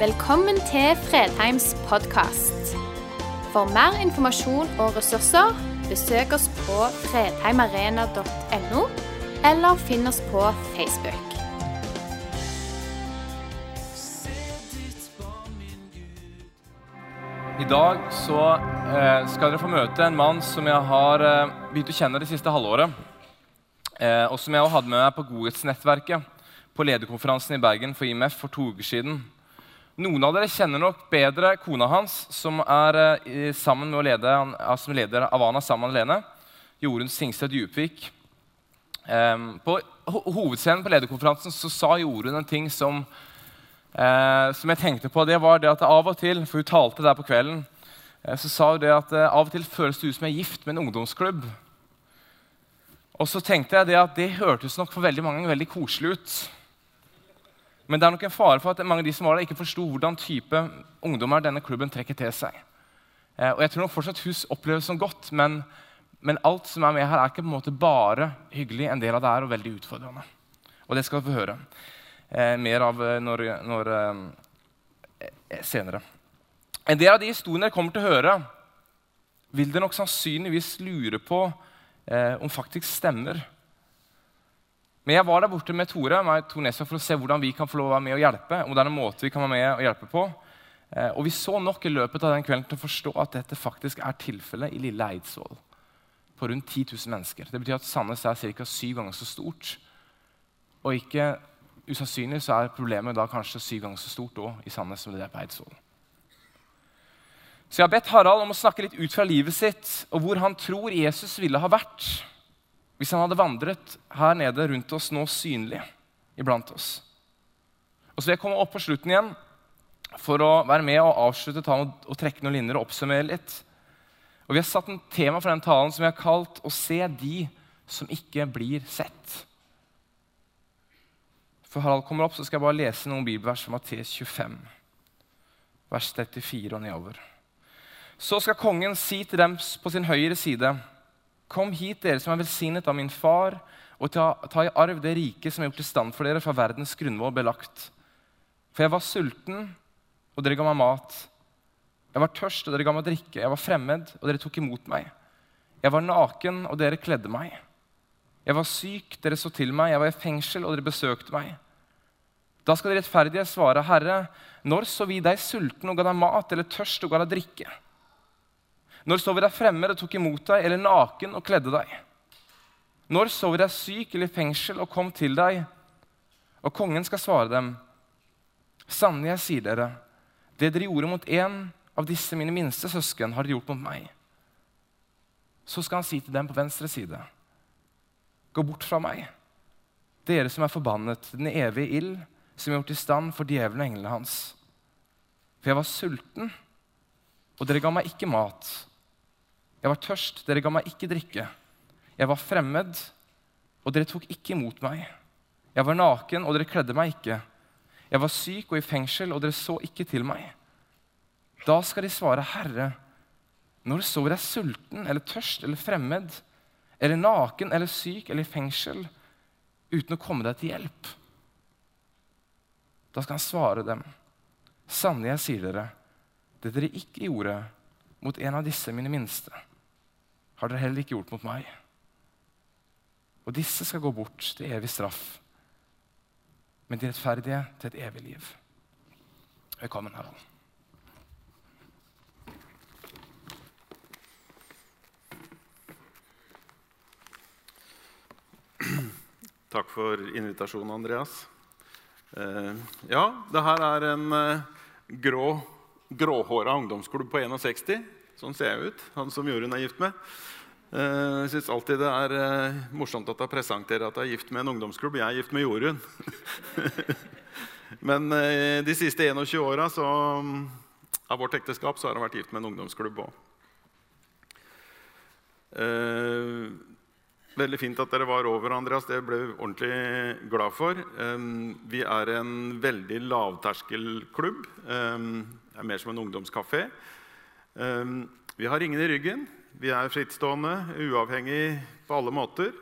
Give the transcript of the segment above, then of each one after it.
Velkommen til Fredheims podkast. For mer informasjon og ressurser, besøk oss på fredheimarena.no, eller finn oss på Facebook. I dag så eh, skal dere få møte en mann som jeg har eh, begynt å kjenne det siste halvåret. Eh, og som jeg også hadde med meg på Godhetsnettverket på lederkonferansen i Bergen for IMF for to uker siden. Noen av dere kjenner nok bedre kona hans, som er eh, sammen med å lede, som leder Avana sammen med Lene. Jorunn Singstedt Djupvik. Eh, på hovedscenen på lederkonferansen så sa Jorunn en ting som eh, som jeg tenkte på, det var det at av og til For hun talte der på kvelden. Eh, så sa hun det at av og til føles det ut som jeg er gift med en ungdomsklubb. Og så tenkte jeg det at det hørtes nok for veldig mange veldig koselig ut. Men det er nok en fare for at mange av de som var der, ikke forsto hvordan type ungdommer denne klubben trekker til seg. Eh, og jeg tror nok fortsatt hus oppleves som godt, men, men, alt som er med her, er ikke på en måte bare hyggelig. En del av det er og veldig utfordrende. Og det skal vi få høre eh, mer av eh, når, når, eh, senere. En del av de historiene dere kommer til å høre, vil dere nok sannsynligvis lure på eh, om faktisk stemmer. Men jeg var der borte med Tore med Tornesa, for å se hvordan vi kan få lov å være med og hjelpe. om det er noen måte vi kan være med og hjelpe på. Eh, og vi så nok i løpet av den kvelden til å forstå at dette faktisk er tilfellet i lille Eidsvoll. På rundt 10 000 mennesker. Det betyr at Sandnes er ca. syv ganger så stort. Og ikke usannsynlig så er problemet da kanskje syv ganger så stort også, i Sandnes som det er på Eidsvoll. Så jeg har bedt Harald om å snakke litt ut fra livet sitt og hvor han tror Jesus ville ha vært hvis han hadde vandret her nede rundt oss nå synlig iblant oss. Og Så vil jeg komme opp på slutten igjen for å være med og avslutte talen og, trekke noen linjer og oppsummere litt. Og Vi har satt en tema for den talen som vi har kalt 'Å se de som ikke blir sett'. For Harald kommer opp, så skal jeg bare lese noen bibelvers fra Matteus 25, vers 34 og nedover. Så skal kongen si til dem på sin høyre side.: Kom hit, dere som er velsignet av min far, og ta, ta i arv det riket som er gjort i stand for dere fra verdens grunnvoll belagt. For jeg var sulten, og dere ga meg mat. Jeg var tørst, og dere ga meg drikke. Jeg var fremmed, og dere tok imot meg. Jeg var naken, og dere kledde meg. Jeg var syk, dere så til meg. Jeg var i fengsel, og dere besøkte meg. Da skal de rettferdige svare, Herre, når så vi deg sulten og ga deg mat, eller tørst og ga deg drikke? Når så vi deg fremmed og tok imot deg, eller naken og kledde deg? Når så vi deg syk eller i fengsel og kom til deg? Og kongen skal svare dem, Sannelig, jeg sier dere, det dere gjorde mot en av disse mine minste søsken, har dere gjort mot meg. Så skal han si til dem på venstre side, Gå bort fra meg, dere som er forbannet, den evige ild, som er gjort i stand for djevelen og englene hans. For jeg var sulten, og dere ga meg ikke mat. Jeg var tørst, dere ga meg ikke drikke. Jeg var fremmed, og dere tok ikke imot meg. Jeg var naken, og dere kledde meg ikke. Jeg var syk og i fengsel, og dere så ikke til meg. Da skal de svare, Herre, når så vi deg sulten eller tørst eller fremmed, eller naken eller syk eller i fengsel, uten å komme deg til hjelp? Da skal han svare dem, sannelig, jeg sier dere, det dere ikke gjorde mot en av disse mine minste, har dere heller ikke gjort mot meg. Og disse skal gå bort til evig straff, men de rettferdige til et evig liv. Velkommen, Harald. Takk for invitasjonen, Andreas. Eh, ja, det her er en eh, grå, gråhåra ungdomsklubb på 61. Sånn ser jeg ut. Han som Jorunn er gift med. Eh, jeg syns alltid det er eh, morsomt at jeg presenterer at jeg er gift med en ungdomsklubb. Jeg er gift med Jorunn. Men eh, de siste 21 åra av vårt ekteskap så har jeg vært gift med en ungdomsklubb òg. Veldig fint at dere var over, Andreas. Det ble vi ordentlig glad for. Vi er en veldig lavterskelklubb. Det er mer som en ungdomskafé. Vi har ingen i ryggen. Vi er frittstående, uavhengig på alle måter.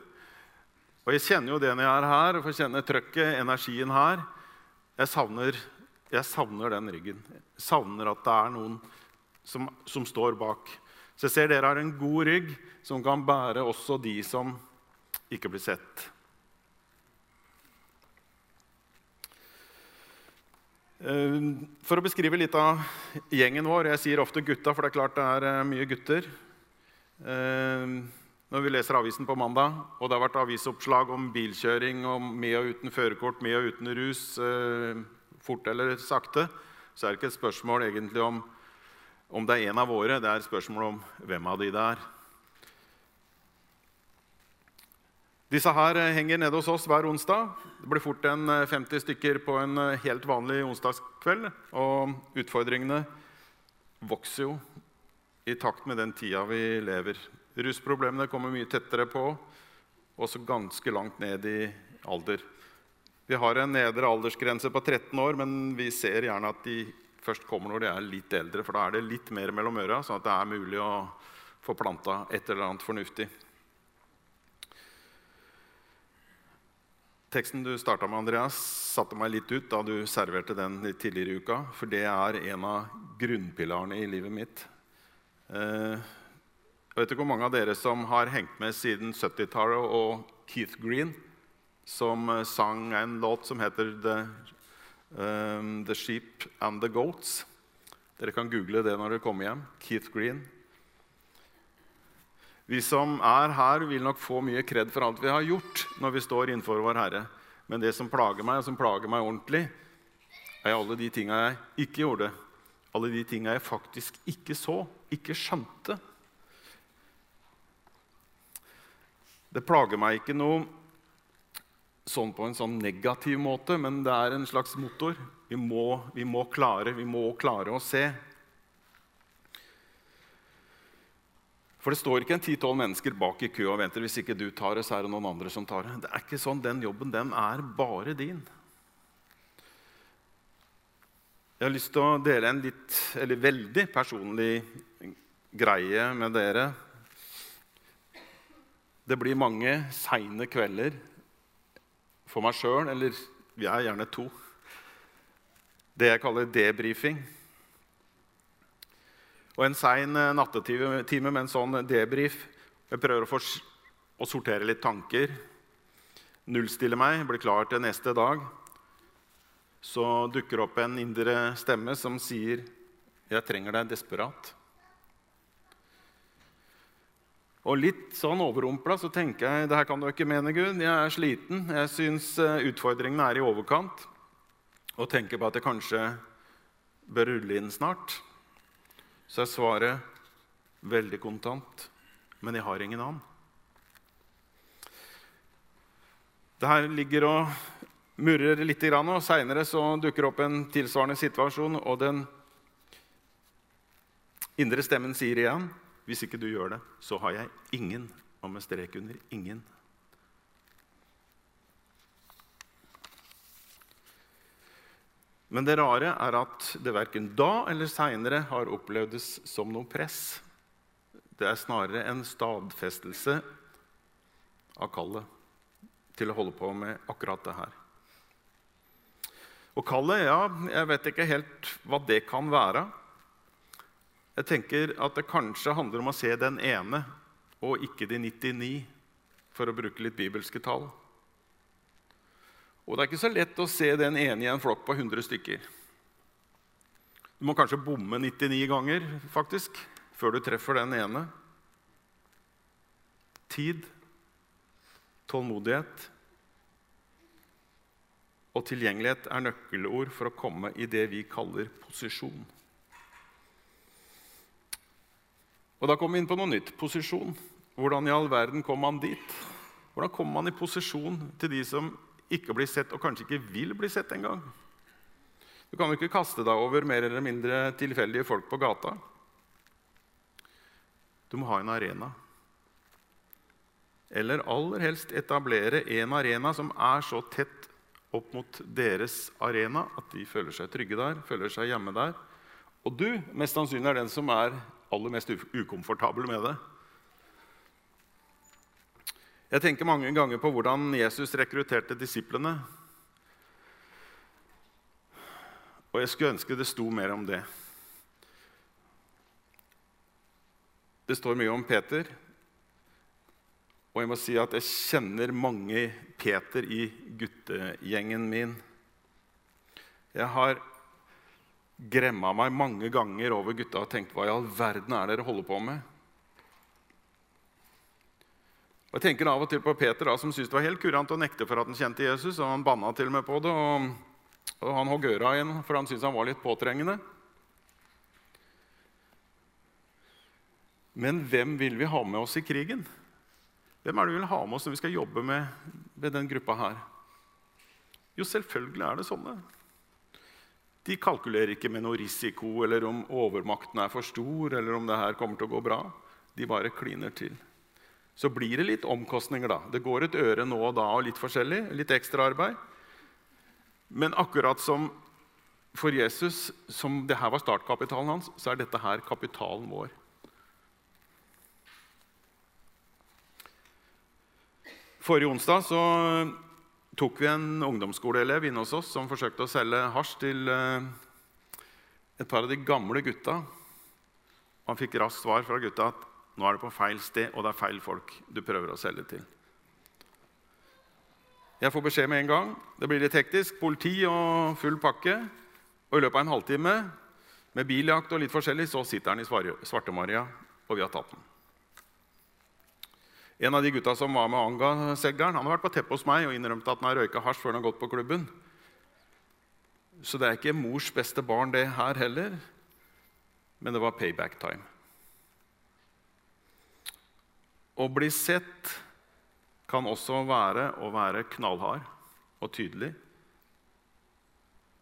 Og jeg kjenner jo det når jeg er her, og får kjenne trøkket, energien her. Jeg savner Jeg savner den ryggen. Jeg savner at det er noen som, som står bak. Så jeg ser dere har en god rygg som kan bære også de som ikke blir sett. For å beskrive litt av gjengen vår Jeg sier ofte gutta, for det er klart det er eh, mye gutter. Eh, når vi leser avisen på mandag, og det har vært avisoppslag om bilkjøring og med og uten førerkort, med og uten rus, fort eller sakte, så er det ikke et spørsmål egentlig om om det er en av våre. Det er et spørsmål om hvem av de det er. Disse her eh, henger nede hos oss hver onsdag. Det blir fort en 50 eh, stykker på en eh, helt vanlig onsdagskveld. Og utfordringene vokser jo i takt med den tida vi lever. Rusproblemene kommer mye tettere på, også ganske langt ned i alder. Vi har en nedre aldersgrense på 13 år, men vi ser gjerne at de først kommer når de er litt eldre. For da er det litt mer mellom øra, sånn at det er mulig å få planta et eller annet fornuftig. Teksten du starta med, Andreas, satte meg litt ut da du serverte den tidligere i uka. For det er en av grunnpilarene i livet mitt. Eh, jeg vet ikke hvor mange av dere som har hengt med siden 70-tallet og Keith Green, som eh, sang en låt som heter The, um, The Sheep and the Goats. Dere kan google det når dere kommer hjem. Keith Green. Vi som er her, vil nok få mye kred for alt vi har gjort når vi står innenfor vår Herre. Men det som plager meg, og som plager meg ordentlig, er alle de tinga jeg ikke gjorde. Alle de tinga jeg faktisk ikke så, ikke skjønte. Det plager meg ikke noe sånn på en sånn negativ måte, men det er en slags motor. Vi må, vi må klare, vi må klare å se. For det står ikke en ti-tolv mennesker bak i kø og venter. Hvis ikke du tar det, så er det noen andre som tar det. Det er ikke sånn. Den jobben, den er bare din. Jeg har lyst til å dele en litt, eller veldig personlig greie med dere. Det blir mange seine kvelder for meg sjøl, eller vi er gjerne to. Det jeg kaller debrifing. Og en sein eh, nattetime med en sånn debrief. Jeg prøver å, å sortere litt tanker. Nullstille meg, bli klar til neste dag. Så dukker opp en indre stemme som sier, 'Jeg trenger deg desperat'. Og litt sånn overrumpla så tenker jeg det her kan du ikke mene, Gud. Jeg er sliten. Jeg syns eh, utfordringene er i overkant. Og tenker på at jeg kanskje bør rulle inn snart så er svaret veldig kontant. Men jeg har ingen annen. Det her ligger og murrer litt, og seinere dukker opp en tilsvarende situasjon. Og den indre stemmen sier igjen, 'Hvis ikke du gjør det, så har jeg ingen.' Og med strek under 'ingen'. Men det rare er at det verken da eller seinere har opplevdes som noe press. Det er snarere en stadfestelse av kallet til å holde på med akkurat det her. Og kallet, ja, jeg vet ikke helt hva det kan være. Jeg tenker at det kanskje handler om å se den ene og ikke de 99, for å bruke litt bibelske tall. Og det er ikke så lett å se den ene i en flokk på 100 stykker. Du må kanskje bomme 99 ganger faktisk, før du treffer den ene. Tid, tålmodighet og tilgjengelighet er nøkkelord for å komme i det vi kaller posisjon. Og Da kommer vi inn på noe nytt posisjon. Hvordan i all verden kom man dit? Hvordan kommer man i posisjon til de som ikke blir sett, og kanskje ikke vil bli sett engang. Du kan jo ikke kaste deg over mer eller mindre tilfeldige folk på gata. Du må ha en arena. Eller aller helst etablere en arena som er så tett opp mot deres arena at de føler seg trygge der, føler seg hjemme der. Og du mest sannsynlig er den som er aller mest ukomfortabel med det. Jeg tenker mange ganger på hvordan Jesus rekrutterte disiplene. Og jeg skulle ønske det sto mer om det. Det står mye om Peter. Og jeg må si at jeg kjenner mange Peter i guttegjengen min. Jeg har gremma meg mange ganger over gutta og tenkt hva i all verden er dere holder på med? Og Jeg tenker av og til på Peter, da, som syntes det var helt kurant å nekte for at han kjente Jesus. og Han banna til og med på det, og, og han hogg øra igjen for han syntes han var litt påtrengende. Men hvem vil vi ha med oss i krigen? Hvem er det vi vil ha med oss når vi skal jobbe med, med den gruppa her? Jo, selvfølgelig er det sånne. De kalkulerer ikke med noe risiko, eller om overmakten er for stor, eller om det her kommer til å gå bra. De bare kliner til. Så blir det litt omkostninger, da. Det går et øre nå og da og litt forskjellig. Litt ekstraarbeid. Men akkurat som for Jesus, som det her var startkapitalen hans, så er dette her kapitalen vår. Forrige onsdag så tok vi en ungdomsskoleelev inne hos oss som forsøkte å selge hasj til eh, et par av de gamle gutta. Han fikk raskt svar fra gutta at nå er det på feil sted, og det er feil folk du prøver å selge til. Jeg får beskjed med en gang. Det blir litt hektisk. Politi og full pakke. Og i løpet av en halvtime med biljakt og litt forskjellig, så sitter han i Svarte-Maria, og vi har tatt den. En av de gutta som var med Anga-segleren, han har vært på teppet hos meg og innrømt at han har røyka hasj før han har gått på klubben. Så det er ikke mors beste barn, det her heller. Men det var payback time. Å bli sett kan også være å være knallhard og tydelig.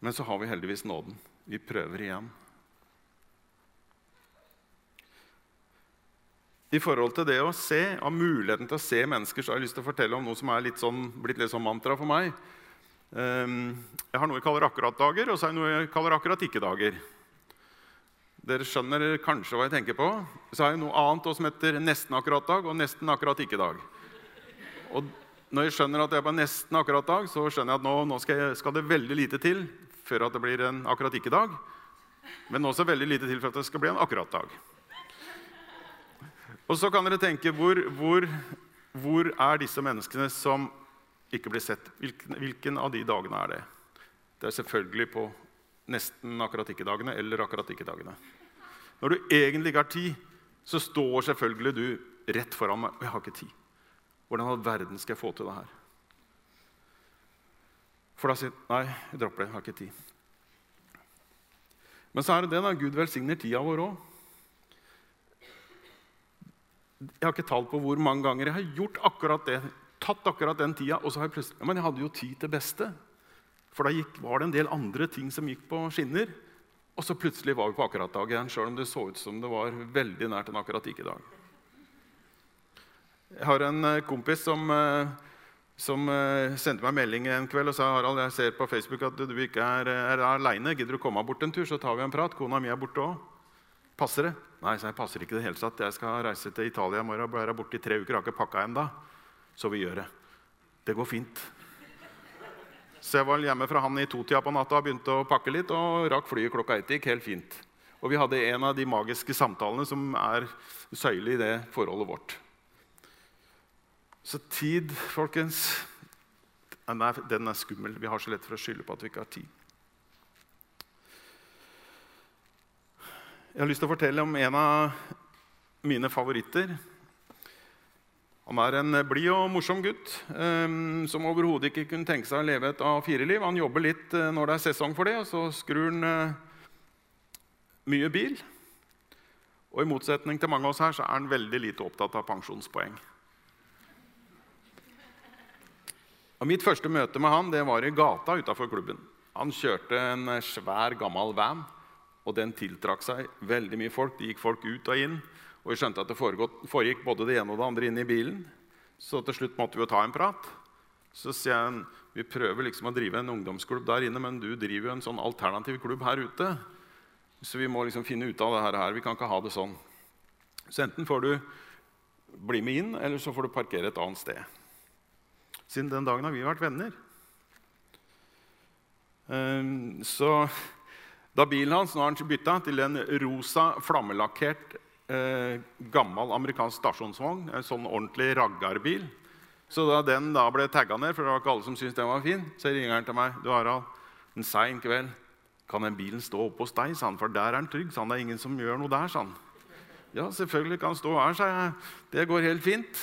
Men så har vi heldigvis nåden. Vi prøver igjen. I forhold til det å se, av muligheten til å se mennesker, så har jeg lyst til å fortelle om noe som er litt sånn, blitt litt sånn mantra for meg. Ehm, jeg har noe jeg kaller akkurat-dager, og så har jeg noe jeg kaller akkurat-ikke-dager. Dere skjønner kanskje hva jeg tenker på. Så har jeg noe annet som heter nesten akkurat-dag og nesten akkurat-ikke-dag. Og når jeg skjønner at jeg er på nesten akkurat-dag, så skjønner jeg at nå, nå skal, jeg, skal, det veldig lite til før at det blir en akkurat-ikke-dag. Men også veldig lite til for at det skal bli en akkurat-dag. Og så kan dere tenke hvor, hvor, hvor er disse menneskene som ikke blir sett? Hvilken, hvilken, av de dagene er det? Det er selvfølgelig på nesten akkurat ikke-dagene eller akkurat ikke-dagene. Når du egentlig ikke har tid, så står selvfølgelig du rett foran meg. Og jeg har ikke tid. Hvordan all verden skal jeg få til det her? For da sier nei, jeg dropper det. Jeg har ikke tid. Men så er det det da, Gud velsigner tida vår òg. Jeg har ikke tall på hvor mange ganger jeg har gjort akkurat det. Tatt akkurat den tida, og så har jeg plutselig ja, Men jeg hadde jo tid til beste. For da gikk, var det en del andre ting som gikk på skinner. Og så plutselig var vi på akkurat dag igjen, sjøl om det så ut som det var veldig nært en akkurat ikke-dag. Jeg har en eh, kompis som, eh, som eh, sendte meg melding en kveld og sa Harald, jeg ser på Facebook at du ikke er, er aleine. Gidder du komme bort en tur, så tar vi en prat? Kona mi er borte òg. Passer det? Nei, så jeg passer ikke det hele tatt. Jeg skal reise til Italia i morgen. og Blir borte i tre uker. Jeg har ikke pakka ennå. Så vi gjør det. Det går fint. Så jeg var hjemme fra han i totida på natta og begynte å pakke litt. Og rakk flyet klokka ett. Gikk helt fint. Og vi hadde en av de magiske samtalene som er søyle i det forholdet vårt. Så tid, folkens Den er skummel. Vi har så lett for å skylde på at vi ikke har tid. Jeg har lyst til å fortelle om en av mine favoritter. Han er en blid og morsom gutt um, som overhodet ikke kunne tenke seg å leve et A4-liv. Han jobber litt uh, når det er sesong for det, og så skrur han uh, mye bil. Og i motsetning til mange av oss her så er han veldig lite opptatt av pensjonspoeng. Og mitt første møte med han det var i gata utafor klubben. Han kjørte en svær, gammel van og den tiltrakk seg veldig mye folk. Det gikk folk ut og inn. Og vi skjønte at det foregikk både det ene og det andre inne i bilen. Så til slutt måtte vi jo ta en prat. Så sier jeg vi prøver liksom å drive en ungdomsklubb der inne, men du driver jo en sånn alternativ klubb her ute. Så vi må liksom finne ut av det her. Vi kan ikke ha det sånn. Så enten får du bli med inn, eller så får du parkere et annet sted. Siden den dagen har vi vært venner. Ehm, så Da bilen hans nå har han bytta til en rosa, flammelakkert, eh, gammel amerikansk stasjonsvogn. En sånn ordentlig raggarbil. Så da den da ble tagga ned, for det var ikke alle som syntes den var fin, så ringer han til meg. Du Harald, en sein kveld. Kan den bilen stå oppe hos deg? Sa han, for der er den trygg. Sa han, det er ingen som gjør noe der. sa han. Ja, selvfølgelig kan den stå her, sa jeg. Det går helt fint.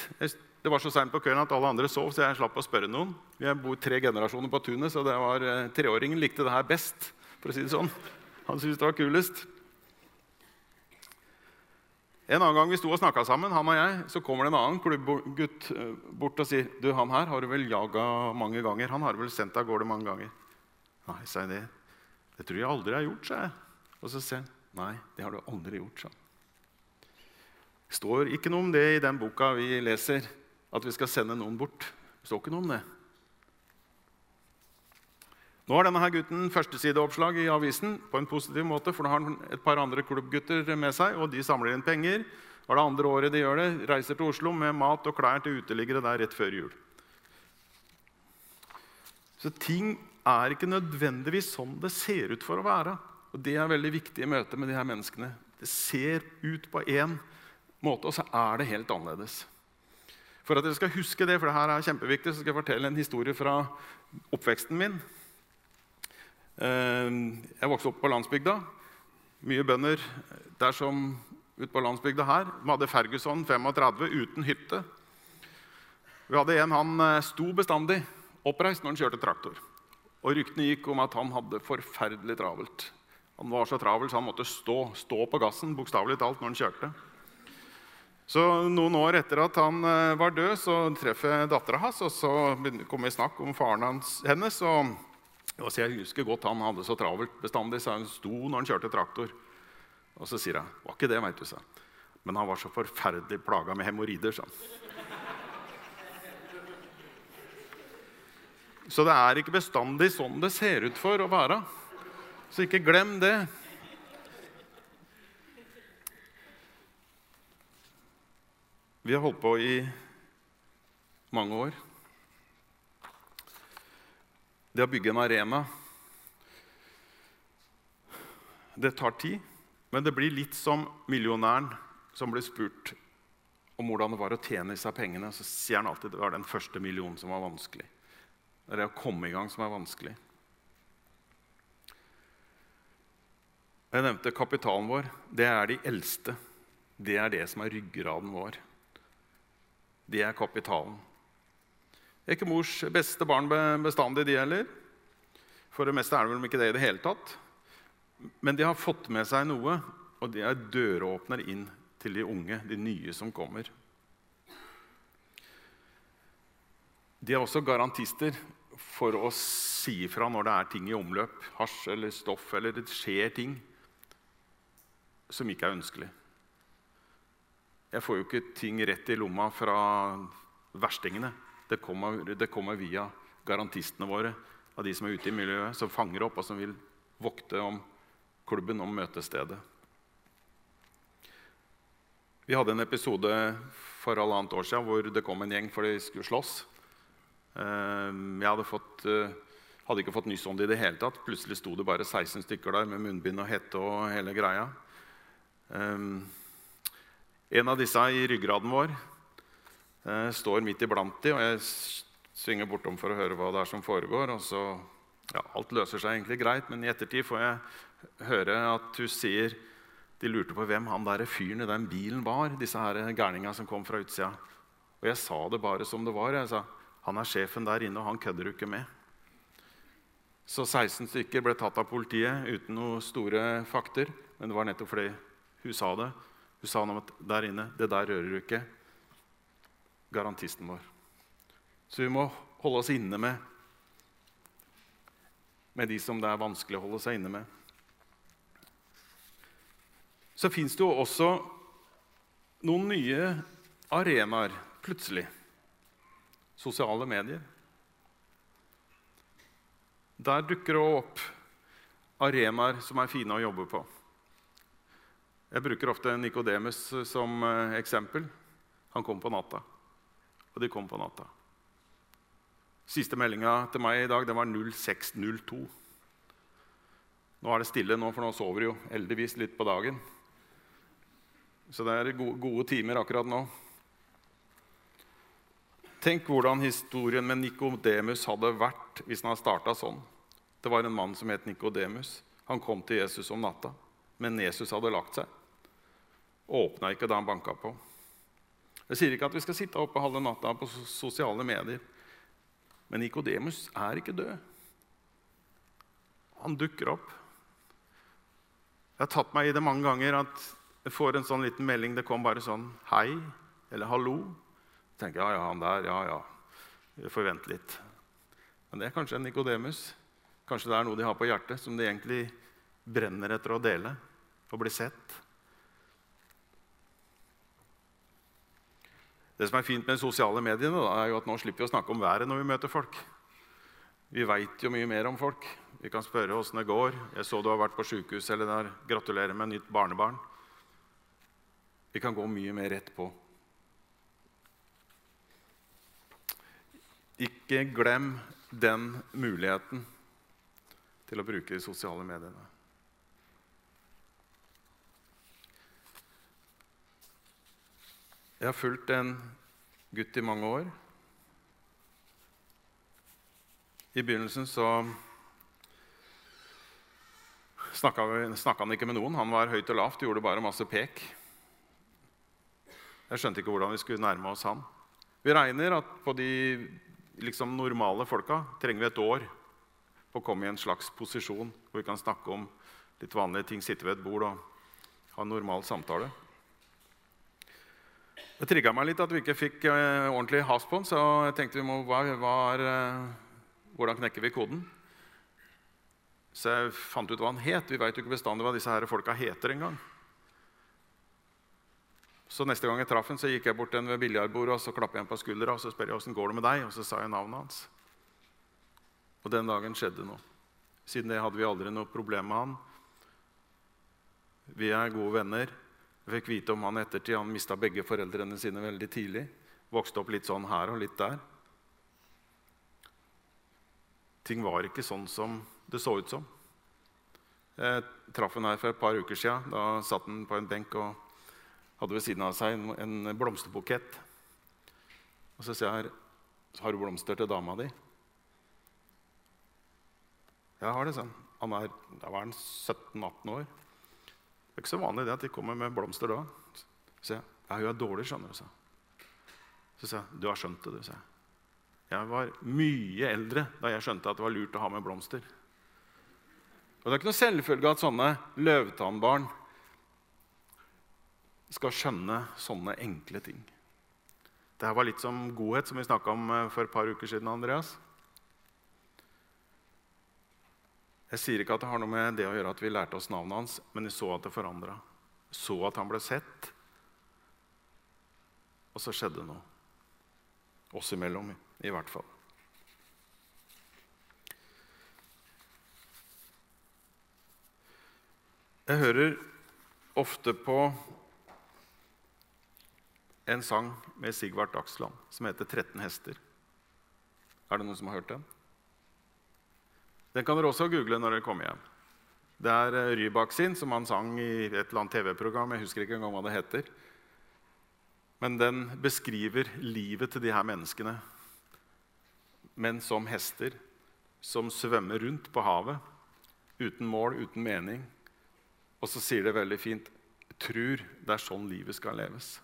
Det var så seint på kvelden at alle andre sov, så jeg slapp å spørre noen. Vi bor tre generasjoner på tunet, så det var, eh, treåringen likte det her best. for å si det sånn. Han syntes det var kulest. En annen gang vi sto og snakka sammen, han og jeg, så kommer det en annen klubbgutt eh, bort og sier du, 'Han her har du vel jaga mange ganger?' 'Han har vel sendt av gårde mange ganger.' 'Nei', sa jeg det. 'Det tror jeg aldri jeg har gjort', sa jeg. Og så sier han, 'Nei, det har du aldri gjort', sa han. Det står ikke noe om det i den boka vi leser, at vi skal sende noen bort. Det står ikke noe om det. Nå har denne her gutten førstesideoppslag i avisen på en positiv måte, for nå har han et par andre klubbgutter med seg, og de samler inn penger. Det det andre året de gjør det. Reiser til Oslo med mat og klær til uteliggere der rett før jul. Så ting er ikke nødvendigvis sånn det ser ut for å være. Og Det er veldig viktig i møte med de her menneskene. Det ser ut på én måte, og så er det helt annerledes. For at dere skal huske det, for det her er kjempeviktig, så skal jeg fortelle en historie fra oppveksten min. Ehm, jeg vokste opp på landsbygda. Mye bønder der som ute på landsbygda her. Vi hadde Ferguson 35 uten hytte. Vi hadde en han eh, sto bestandig oppreist når han kjørte traktor. Og Ryktene gikk om at han hadde forferdelig travelt. Han var så travel så han måtte stå, stå på gassen bokstavelig talt når han kjørte. Så Noen år etter at han eh, var død, så treffer jeg dattera hans. Og så kom vi snakk om faren hans, hennes. og så Jeg husker godt han hadde så travelt bestandig, så han sto når han kjørte traktor. Og så sier jeg, 'Var ikke det, veit du', sa Men han var så forferdelig plaga med hemoroider, sa. Så det er ikke bestandig sånn det ser ut for å være. Så ikke glem det. Vi har holdt på i mange år. Det å bygge en arena Det tar tid, men det blir litt som millionæren som ble spurt om hvordan det var å tjene seg pengene. Så sier han alltid det var den første millionen som var vanskelig. Det er det å komme i gang som er vanskelig. Jeg nevnte kapitalen vår. Det er de eldste. Det er det som er ryggraden vår. Det er kapitalen. Det er ikke mors beste barn bestandig, de heller. For det meste er det vel ikke det i det hele tatt. Men de har fått med seg noe, og de er døråpner inn til de unge, de nye som kommer. De er også garantister for å si ifra når det er ting i omløp, hasj eller stoff, eller det skjer ting som ikke er ønskelig. Jeg får jo ikke ting rett i lomma fra verstingene. Det kommer, det kommer, via garantistene våre, av de som er ute i miljøet, som fanger opp og som vil vokte om klubben, om møtestedet. Vi hadde en episode for halvannet år siden hvor det kom en gjeng for de skulle slåss. Ehm, jeg hadde, fått, eh, hadde ikke fått nyss om det i det hele tatt. Plutselig sto det bare 16 stykker der med munnbind og hette og hele greia. Ehm, en av disse i ryggraden vår jeg eh, står midt iblant de, og jeg svinger bortom for å høre hva det er som foregår. og så, ja, Alt løser seg egentlig greit, men i ettertid får jeg høre at hun sier de lurte på hvem han der fyren i den bilen var, disse her gærninga som kom fra utsida. Og jeg sa det bare som det var. Jeg sa han er sjefen der inne, og han kødder du ikke med. Så 16 stykker ble tatt av politiet uten noen store fakter. Men det var nettopp fordi hun sa det. Hun sa noe om at der inne, det der rører du ikke garantisten vår. Så vi må holde oss inne med, med de som det er vanskelig å holde seg inne med. Så fins det jo også noen nye arenaer plutselig. Sosiale medier. Der dukker det opp arenaer som er fine å jobbe på. Jeg bruker ofte Nikodemus som eh, eksempel. Han kom på natta og de kom på natta. Siste meldinga til meg i dag det var 0602. Nå er det stille, nå, for nå sover de jo heldigvis litt på dagen. Så det er gode, timer akkurat nå. Tenk hvordan historien med Nikodemus hadde vært hvis den hadde starta sånn. Det var en mann som het Nikodemus. Han kom til Jesus om natta, men Jesus hadde lagt seg. Åpna ikke da han banka på. Jeg sier ikke at vi skal sitte oppe halve natta på sosiale medier. Men Nikodemus er ikke død. Han dukker opp. Jeg har tatt meg i det mange ganger at jeg får en sånn liten melding. Det kom bare sånn 'hei' eller 'hallo' tenker ja, ja, han der, ja, ja. Vi får vente litt. Men det er kanskje en Nikodemus. Kanskje det er noe de har på hjertet som de egentlig brenner etter å dele og bli sett. Det som er fint med sosiale mediene, da, er jo at nå slipper vi å snakke om været når vi møter folk. Vi veit jo mye mer om folk. Vi kan spørre åssen det går. 'Jeg så du har vært på sjukehus', eller der. 'Gratulerer med nytt barnebarn'. Vi kan gå mye mer rett på. Ikke glem den muligheten til å bruke de sosiale mediene. Jeg har fulgt en gutt i mange år. I begynnelsen så snakka han ikke med noen. Han var høyt og lavt, gjorde bare masse pek. Jeg skjønte ikke hvordan vi skulle nærme oss han. Vi regner at på de liksom normale folka trenger vi et år på å komme i en slags posisjon hvor vi kan snakke om litt vanlige ting, sitte ved et bord og ha en normal samtale. Det trigga meg litt at vi ikke fikk eh, ordentlig has på den, så jeg tenkte vi må, hva, hva er, eh, hvordan knekker vi koden? Så jeg fant ut hva han het. Vi veit jo ikke bestandig hva disse her folka heter engang. Så neste gang jeg traff ham, gikk jeg bort til ved biljardbordet og så klappet jeg ham på skuldra og så spør jeg åssen går det med deg, og så sa jeg navnet hans. Og den dagen skjedde noe. Siden det hadde vi aldri noe problem med han. Vi er gode venner. Jeg fikk vite om han ettertid. Han mista begge foreldrene sine veldig tidlig. Vokste opp litt sånn her og litt der. Ting var ikke sånn som det så ut som. Jeg traff han her for et par uker siden. Da satt han på en benk og hadde ved siden av seg en, blomsterbukett. Og så sier jeg, 'Har du blomster til dama di?' 'Jeg har det', sa han. Han er, da var han 17-18 år. Det er ikke så vanlig det at de kommer med blomster da. Så jeg, 'Ja, hun er dårlig', skjønner du. Så, sa, jeg, 'Du har skjønt det', du. sa jeg. Jeg var mye eldre da jeg skjønte at det var lurt å ha med blomster. Og Det er ikke noe selvfølge at sånne løvtannbarn skal skjønne sånne enkle ting. Dette var litt som godhet, som vi snakka om eh, for et par uker siden. Andreas. Jeg sier ikke at det har noe med det å gjøre at vi lærte oss navnet hans, men jeg så at det forandra. Så at han ble sett. Og så skjedde noe. Oss imellom, i hvert fall. Jeg hører ofte på en sang med Sigvart Dagsland som heter 13 hester. Er det noen som har hørt den? Den kan dere også google når dere kommer hjem. Det er eh, Rybak sin, som han sang i et eller annet TV-program. Jeg husker ikke engang hva det heter. Men den beskriver livet til de her menneskene. Men som hester som svømmer rundt på havet uten mål, uten mening. Og så sier det veldig fint Trur det er sånn livet skal leves.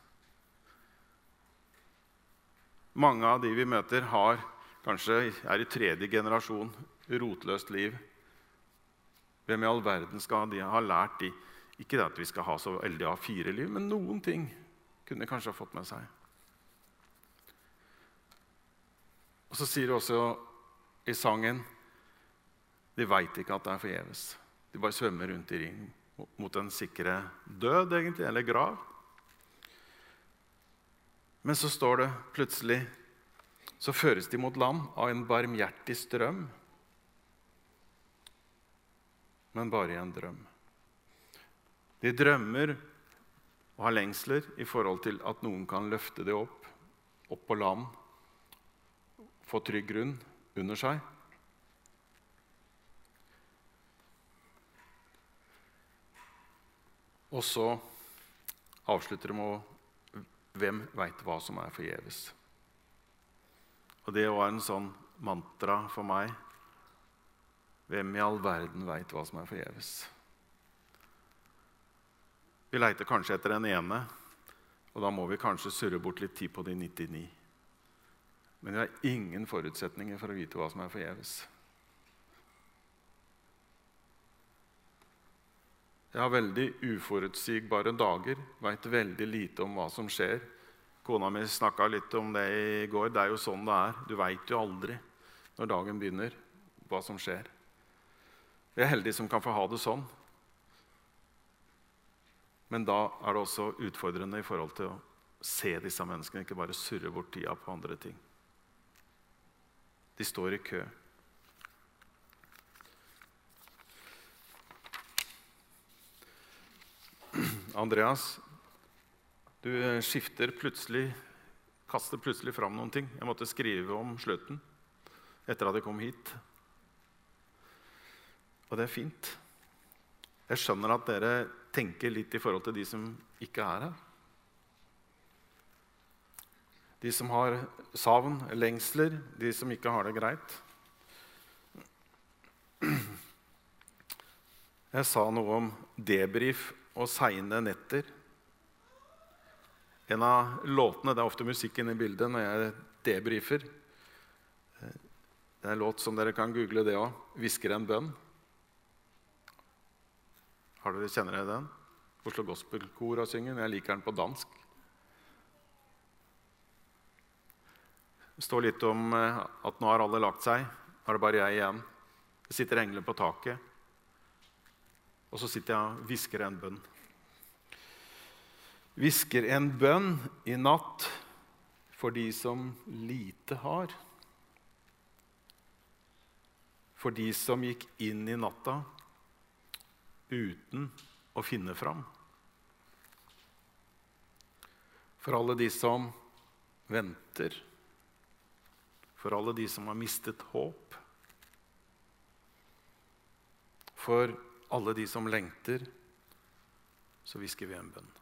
Mange av de vi møter, har, kanskje er i tredje generasjon rotløst liv. Hvem i all verden skal de ha lært de Ikke det at vi skal ha så veldig A4-liv, men noen ting kunne de kanskje ha fått med seg. Og så sier de også i sangen de veit ikke at det er forgjeves. De bare svømmer rundt i ring mot den sikre død, egentlig, eller grav. Men så står det plutselig så føres de mot land av en barmhjertig strøm. Men bare i en drøm. De drømmer og har lengsler i forhold til at noen kan løfte det opp, opp på land, få trygg grunn under seg. Og så avslutter de med Hvem veit hva som er forgjeves? Og det var en sånn mantra for meg. Hvem i all verden veit hva som er forgjeves? Vi leiter kanskje etter den ene, og da må vi kanskje surre bort litt tid på de 99. Men vi har ingen forutsetninger for å vite hva som er forgjeves. Jeg har veldig uforutsigbare dager, veit veldig lite om hva som skjer. Kona mi snakka litt om det i går. Det er jo sånn det er. Du veit jo aldri når dagen begynner, hva som skjer. Jeg er heldig som kan få ha det sånn. Men da er det også utfordrende i forhold til å se disse menneskene, ikke bare surre bort tida på andre ting. De står i kø. Andreas, du skifter plutselig Kaster plutselig fram noen ting. Jeg måtte skrive om slutten etter at jeg kom hit. Og det er fint. Jeg skjønner at dere tenker litt i forhold til de som ikke er her. De som har savn, lengsler, de som ikke har det greit. Jeg sa noe om debrief og seine netter. En av låtene Det er ofte musikken i bildet når jeg debrifer. Det er en låt som dere kan google det òg. 'Hvisker en bønn'. Har dere Kjenner dere den? Oslo Gospel-kor har syngen. Jeg liker den på dansk. Det står litt om eh, at nå har alle lagt seg. Nå er det bare jeg igjen. Det sitter engler på taket. Og så sitter jeg og hvisker en bønn. Hvisker en bønn i natt for de som lite har. For de som gikk inn i natta uten å finne fram. For alle de som venter. For alle de som har mistet håp. For alle de som lengter, så hvisker vi en bønn.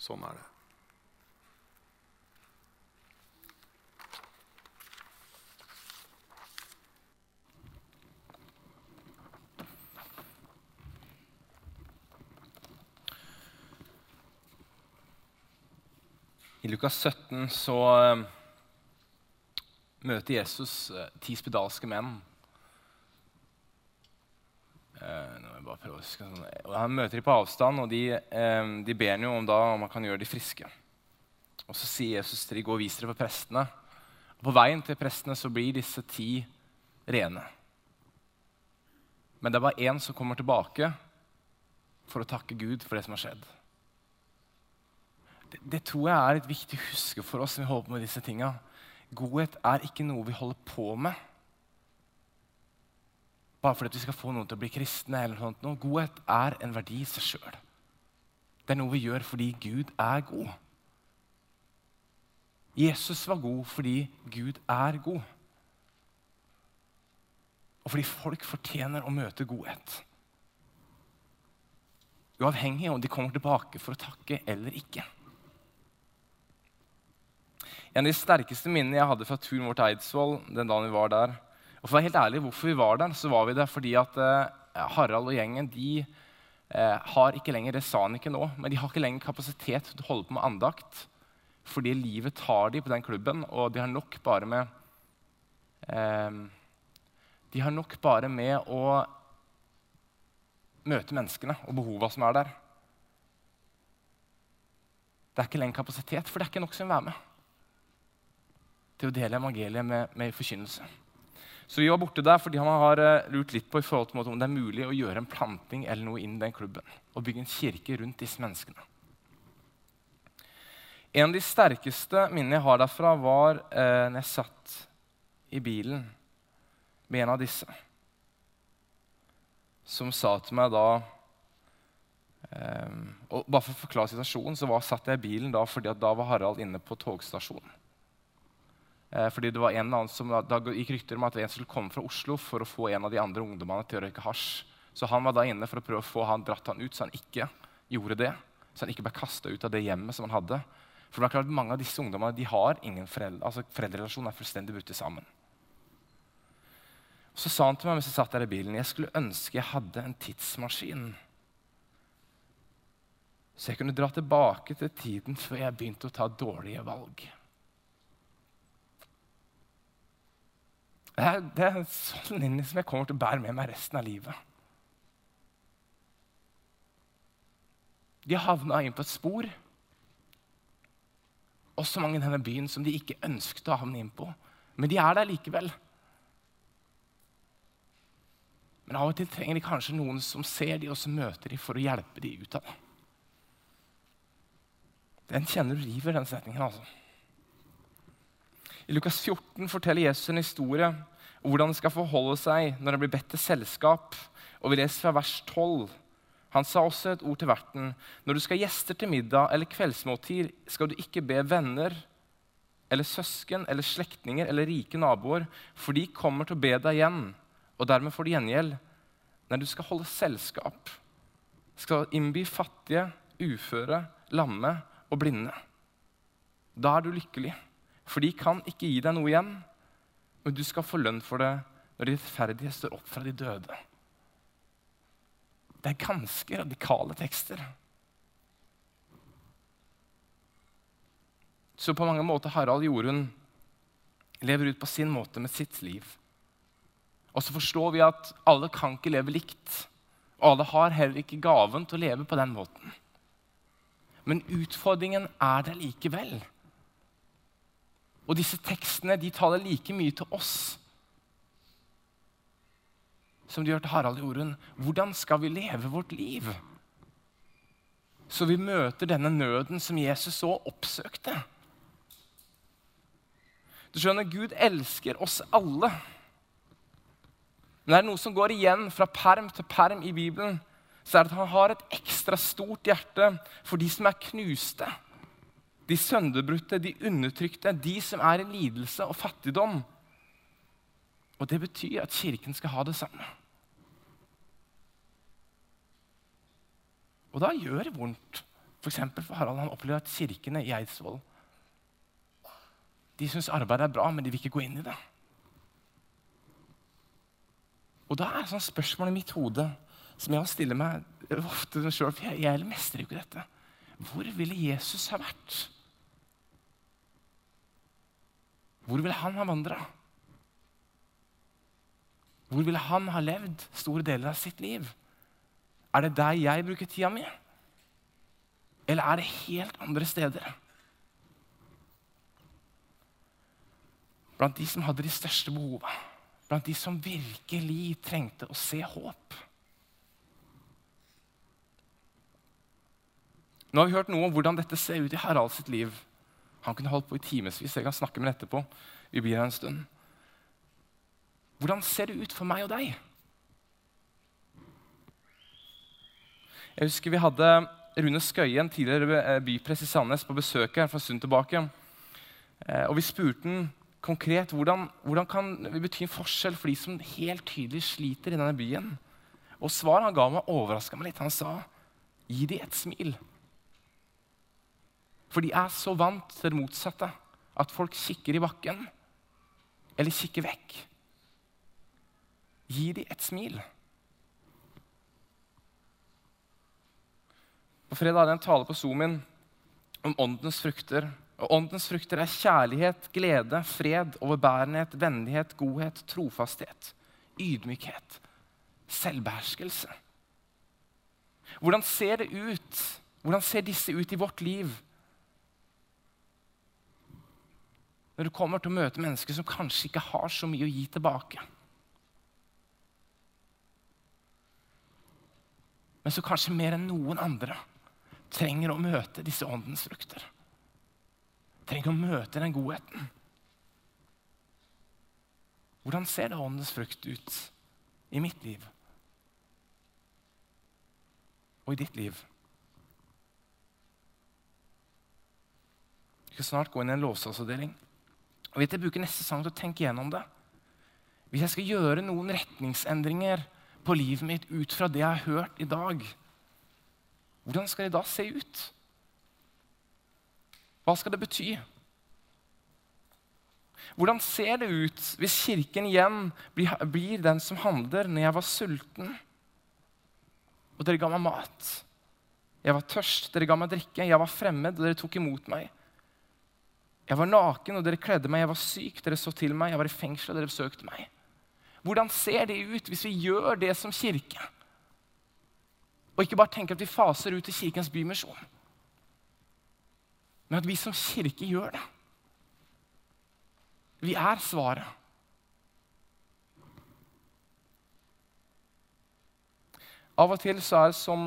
Sånn er det. I Lukas 17 så eh, møter Jesus eh, ti spedalske menn. Eh, sånn. han møter dem på avstand, og de, de ber ham om, da, om han kan gjøre dem friske. Og Så sier Jesus til dem, gå og vis dere for prestene. Og På veien til prestene så blir disse ti rene. Men det er bare én som kommer tilbake for å takke Gud for det som har skjedd det, tror jeg er litt viktig huske for oss som vi holder på med disse tinga. Godhet er ikke noe vi holder på med bare fordi vi skal få noen til å bli kristne. eller noe sånt. Godhet er en verdi i seg sjøl. Det er noe vi gjør fordi Gud er god. Jesus var god fordi Gud er god. Og fordi folk fortjener å møte godhet. Uavhengig om de kommer tilbake for å takke eller ikke. En av de sterkeste minnene jeg hadde fra turen vår til Eidsvoll den dagen vi var der Og for å være helt ærlig, hvorfor vi var der, så var vi der fordi at eh, Harald og gjengen de eh, har ikke lenger Det sa han ikke nå, men de har ikke lenger kapasitet til å holde på med andakt. Fordi livet tar de på den klubben, og de har nok bare med eh, De har nok bare med å møte menneskene og behova som er der. Det er ikke lenger kapasitet, for det er ikke nok som vil være med til å dele evangeliet med, med forkynnelse. Så vi var borte der fordi han har uh, lurt litt på i forhold til om det er mulig å gjøre en planting eller noe inn i den klubben. Og bygge en kirke rundt disse menneskene. En av de sterkeste minnene jeg har derfra, var eh, når jeg satt i bilen med en av disse. Som sa til meg da eh, og Bare for å forklare situasjonen, så var, satt jeg i bilen da fordi da var Harald inne på togstasjonen. Eh, fordi det var en eller annen som, Da gikk rykter om at en skulle komme fra Oslo for å få en av de andre ungdommene til å røyke hasj Så han var da inne for å prøve å få han dratt han ut, så han ikke gjorde det. Så han ikke ble kasta ut av det hjemmet som han hadde. For det er klart Mange av disse ungdommene de har ingen foreldre. altså Foreldrerelasjonen er fullstendig brutt sammen. Så sa han til meg mens jeg satt der i bilen, jeg skulle ønske jeg hadde en tidsmaskin. Så jeg kunne dra tilbake til tiden før jeg begynte å ta dårlige valg. Det er, det er en sånn linje som jeg kommer til å bære med meg resten av livet. De havna inn på et spor. Også mange i denne byen som de ikke ønsket å havne inn på. Men de er der likevel. Men av og til trenger de kanskje noen som ser dem og som møter dem for å hjelpe dem ut av det. Den kjenner du river, den setningen. altså. I Lukas 14 forteller Jesus en historie om hvordan han skal forholde seg når han blir bedt til selskap. Og Vi leser fra vers 12. Han sa også et ord til verten. Når du skal gjester til middag eller kveldsmåltid, skal du ikke be venner eller søsken eller slektninger eller rike naboer, for de kommer til å be deg igjen, og dermed får du gjengjeld. Nei, du skal holde selskap, skal innby fattige, uføre, lamme og blinde. Da er du lykkelig, for de kan ikke gi deg noe igjen, men du skal få lønn for det når de rettferdige står opp fra de døde. Det er ganske radikale tekster. Så på mange måter Harald Jorunn lever ut på sin måte med sitt liv. Og så forstår vi at alle kan ikke leve likt. Og alle har heller ikke gaven til å leve på den måten. Men utfordringen er der likevel. Og disse tekstene de taler like mye til oss som de gjør til Harald Jorunn. Hvordan skal vi leve vårt liv? Så vi møter denne nøden som Jesus så oppsøkte. Du skjønner, Gud elsker oss alle. Men det er noe som går igjen fra perm til perm i Bibelen så er det at han har et ekstra stort hjerte for de som er knuste. De sønderbrutte, de undertrykte, de som er i lidelse og fattigdom. Og det betyr at Kirken skal ha det samme. Og da gjør det vondt. F.eks. For, for Harald han opplever at kirkene i Eidsvoll de syns arbeidet er bra, men de vil ikke gå inn i det. Og da er sånn spørsmål i mitt hode som jeg stiller meg ofte sjøl, for jeg, jeg mestrer jo ikke dette. Hvor ville Jesus ha vært? Hvor ville han ha vandra? Hvor ville han ha levd store deler av sitt liv? Er det der jeg bruker tida mi? Eller er det helt andre steder? Blant de som hadde de største behova. Blant de som virkelig trengte å se håp. Nå har vi hørt noe om hvordan dette ser ut i Harald sitt liv. Han kunne holdt på i timevis. Jeg kan snakke med ham etterpå. Vi blir her en stund. Hvordan ser det ut for meg og deg? Jeg husker vi hadde Rune Skøyen, tidligere eh, bypress i Sandnes, på besøk her for en stund tilbake. Eh, og Vi spurte han konkret hvordan, hvordan kan vi bety en forskjell for de som helt tydelig sliter i denne byen. Og Svaret han ga meg, overraska meg litt. Han sa gi dem et smil. For de er så vant til det motsatte. At folk kikker i bakken eller kikker vekk. Gi dem et smil. På fredag hadde jeg en tale på Zoomin om åndens frukter. Og Åndens frukter er kjærlighet, glede, fred, overbærenhet, vennlighet, godhet, trofasthet, ydmykhet, selvbeherskelse. Hvordan ser det ut? Hvordan ser disse ut i vårt liv? Når du kommer til å møte mennesker som kanskje ikke har så mye å gi tilbake. Men som kanskje mer enn noen andre trenger å møte disse åndens frukter. Trenger å møte den godheten. Hvordan ser det åndens frukt ut i mitt liv? Og i ditt liv? Vi skal snart gå inn i en låseavdeling. Og vet, Jeg bruker neste sang til å tenke gjennom det. Hvis jeg skal gjøre noen retningsendringer på livet mitt ut fra det jeg har hørt i dag, hvordan skal det da se ut? Hva skal det bety? Hvordan ser det ut hvis Kirken igjen blir den som handler når jeg var sulten, og dere ga meg mat? Jeg var tørst, dere ga meg drikke. Jeg var fremmed, og dere tok imot meg. Jeg var naken, og dere kledde meg. Jeg var syk, dere så til meg. Jeg var i fengsel, og dere besøkte meg. Hvordan ser det ut hvis vi gjør det som kirke? Og ikke bare tenker at vi faser ut til Kirkens Bymisjon, men at vi som kirke gjør det. Vi er svaret. Av og til så er det som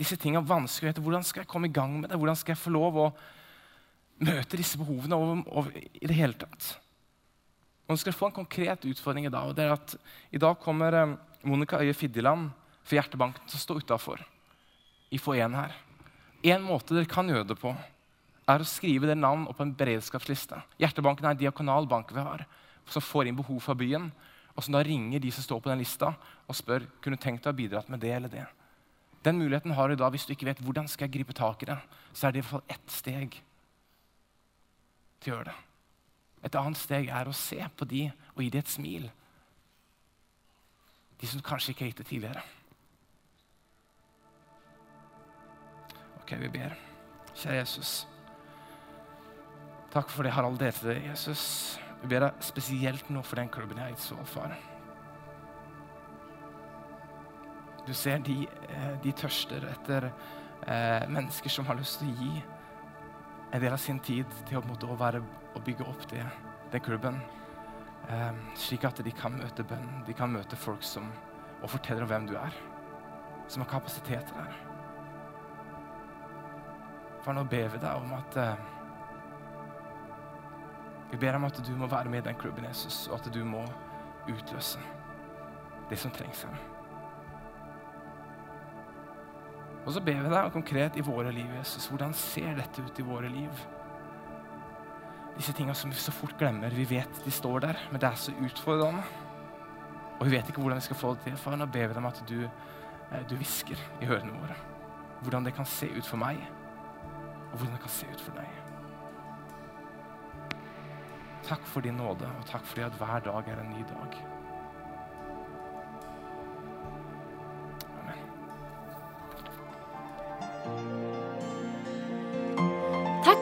disse tingene vanskelig. Hvordan skal jeg komme i gang med det? Hvordan skal jeg få lov å møte disse behovene over, over, i det hele tatt? Og du skal få en konkret utfordring i dag. og det er at I dag kommer eh, Monica Øye Fiddeland for Hjertebanken til å stå utafor i foajeen her. En måte dere kan gjøre det på, er å skrive deres navn opp på en beredskapsliste. Hjertebanken er en diakonal bank vi har, som får inn behov fra byen. Og som da ringer de som står på den lista og spør kunne du tenkt deg å bidra med det eller det. Den muligheten har du da hvis du ikke vet hvordan skal jeg gripe tak i det. Så er det i hvert fall ett steg til å gjøre det. Et annet steg er å se på de og gi dem et smil. De som kanskje ikke har gitt det tidligere. Ok, vi ber. Kjære Jesus. Takk for det Harald delte Jesus. Vi ber deg spesielt nå for den klubben jeg har gitt så far. Du ser de, eh, de tørster etter eh, mennesker som har lyst til å gi en del av sin tid til å, måte, å, være, å bygge opp det, den klubben. Eh, slik at de kan møte bønn, de kan møte folk som, og forteller om hvem du er. Som har kapasiteter der. For nå ber vi deg om at eh, vi ber om at du må være med i den klubben, Jesus, og at du må utløse det som trengs her. Og så ber vi deg konkret i våre liv, Jesus. Hvordan ser dette ut i våre liv? Disse tingene som vi så fort glemmer. Vi vet de står der, men det er så utfordrende. Og vi vet ikke hvordan vi skal få det til. Far, nå ber vi deg om at du, eh, du hvisker i hørene våre. Hvordan det kan se ut for meg, og hvordan det kan se ut for deg. Takk for din nåde, og takk fordi at hver dag er en ny dag.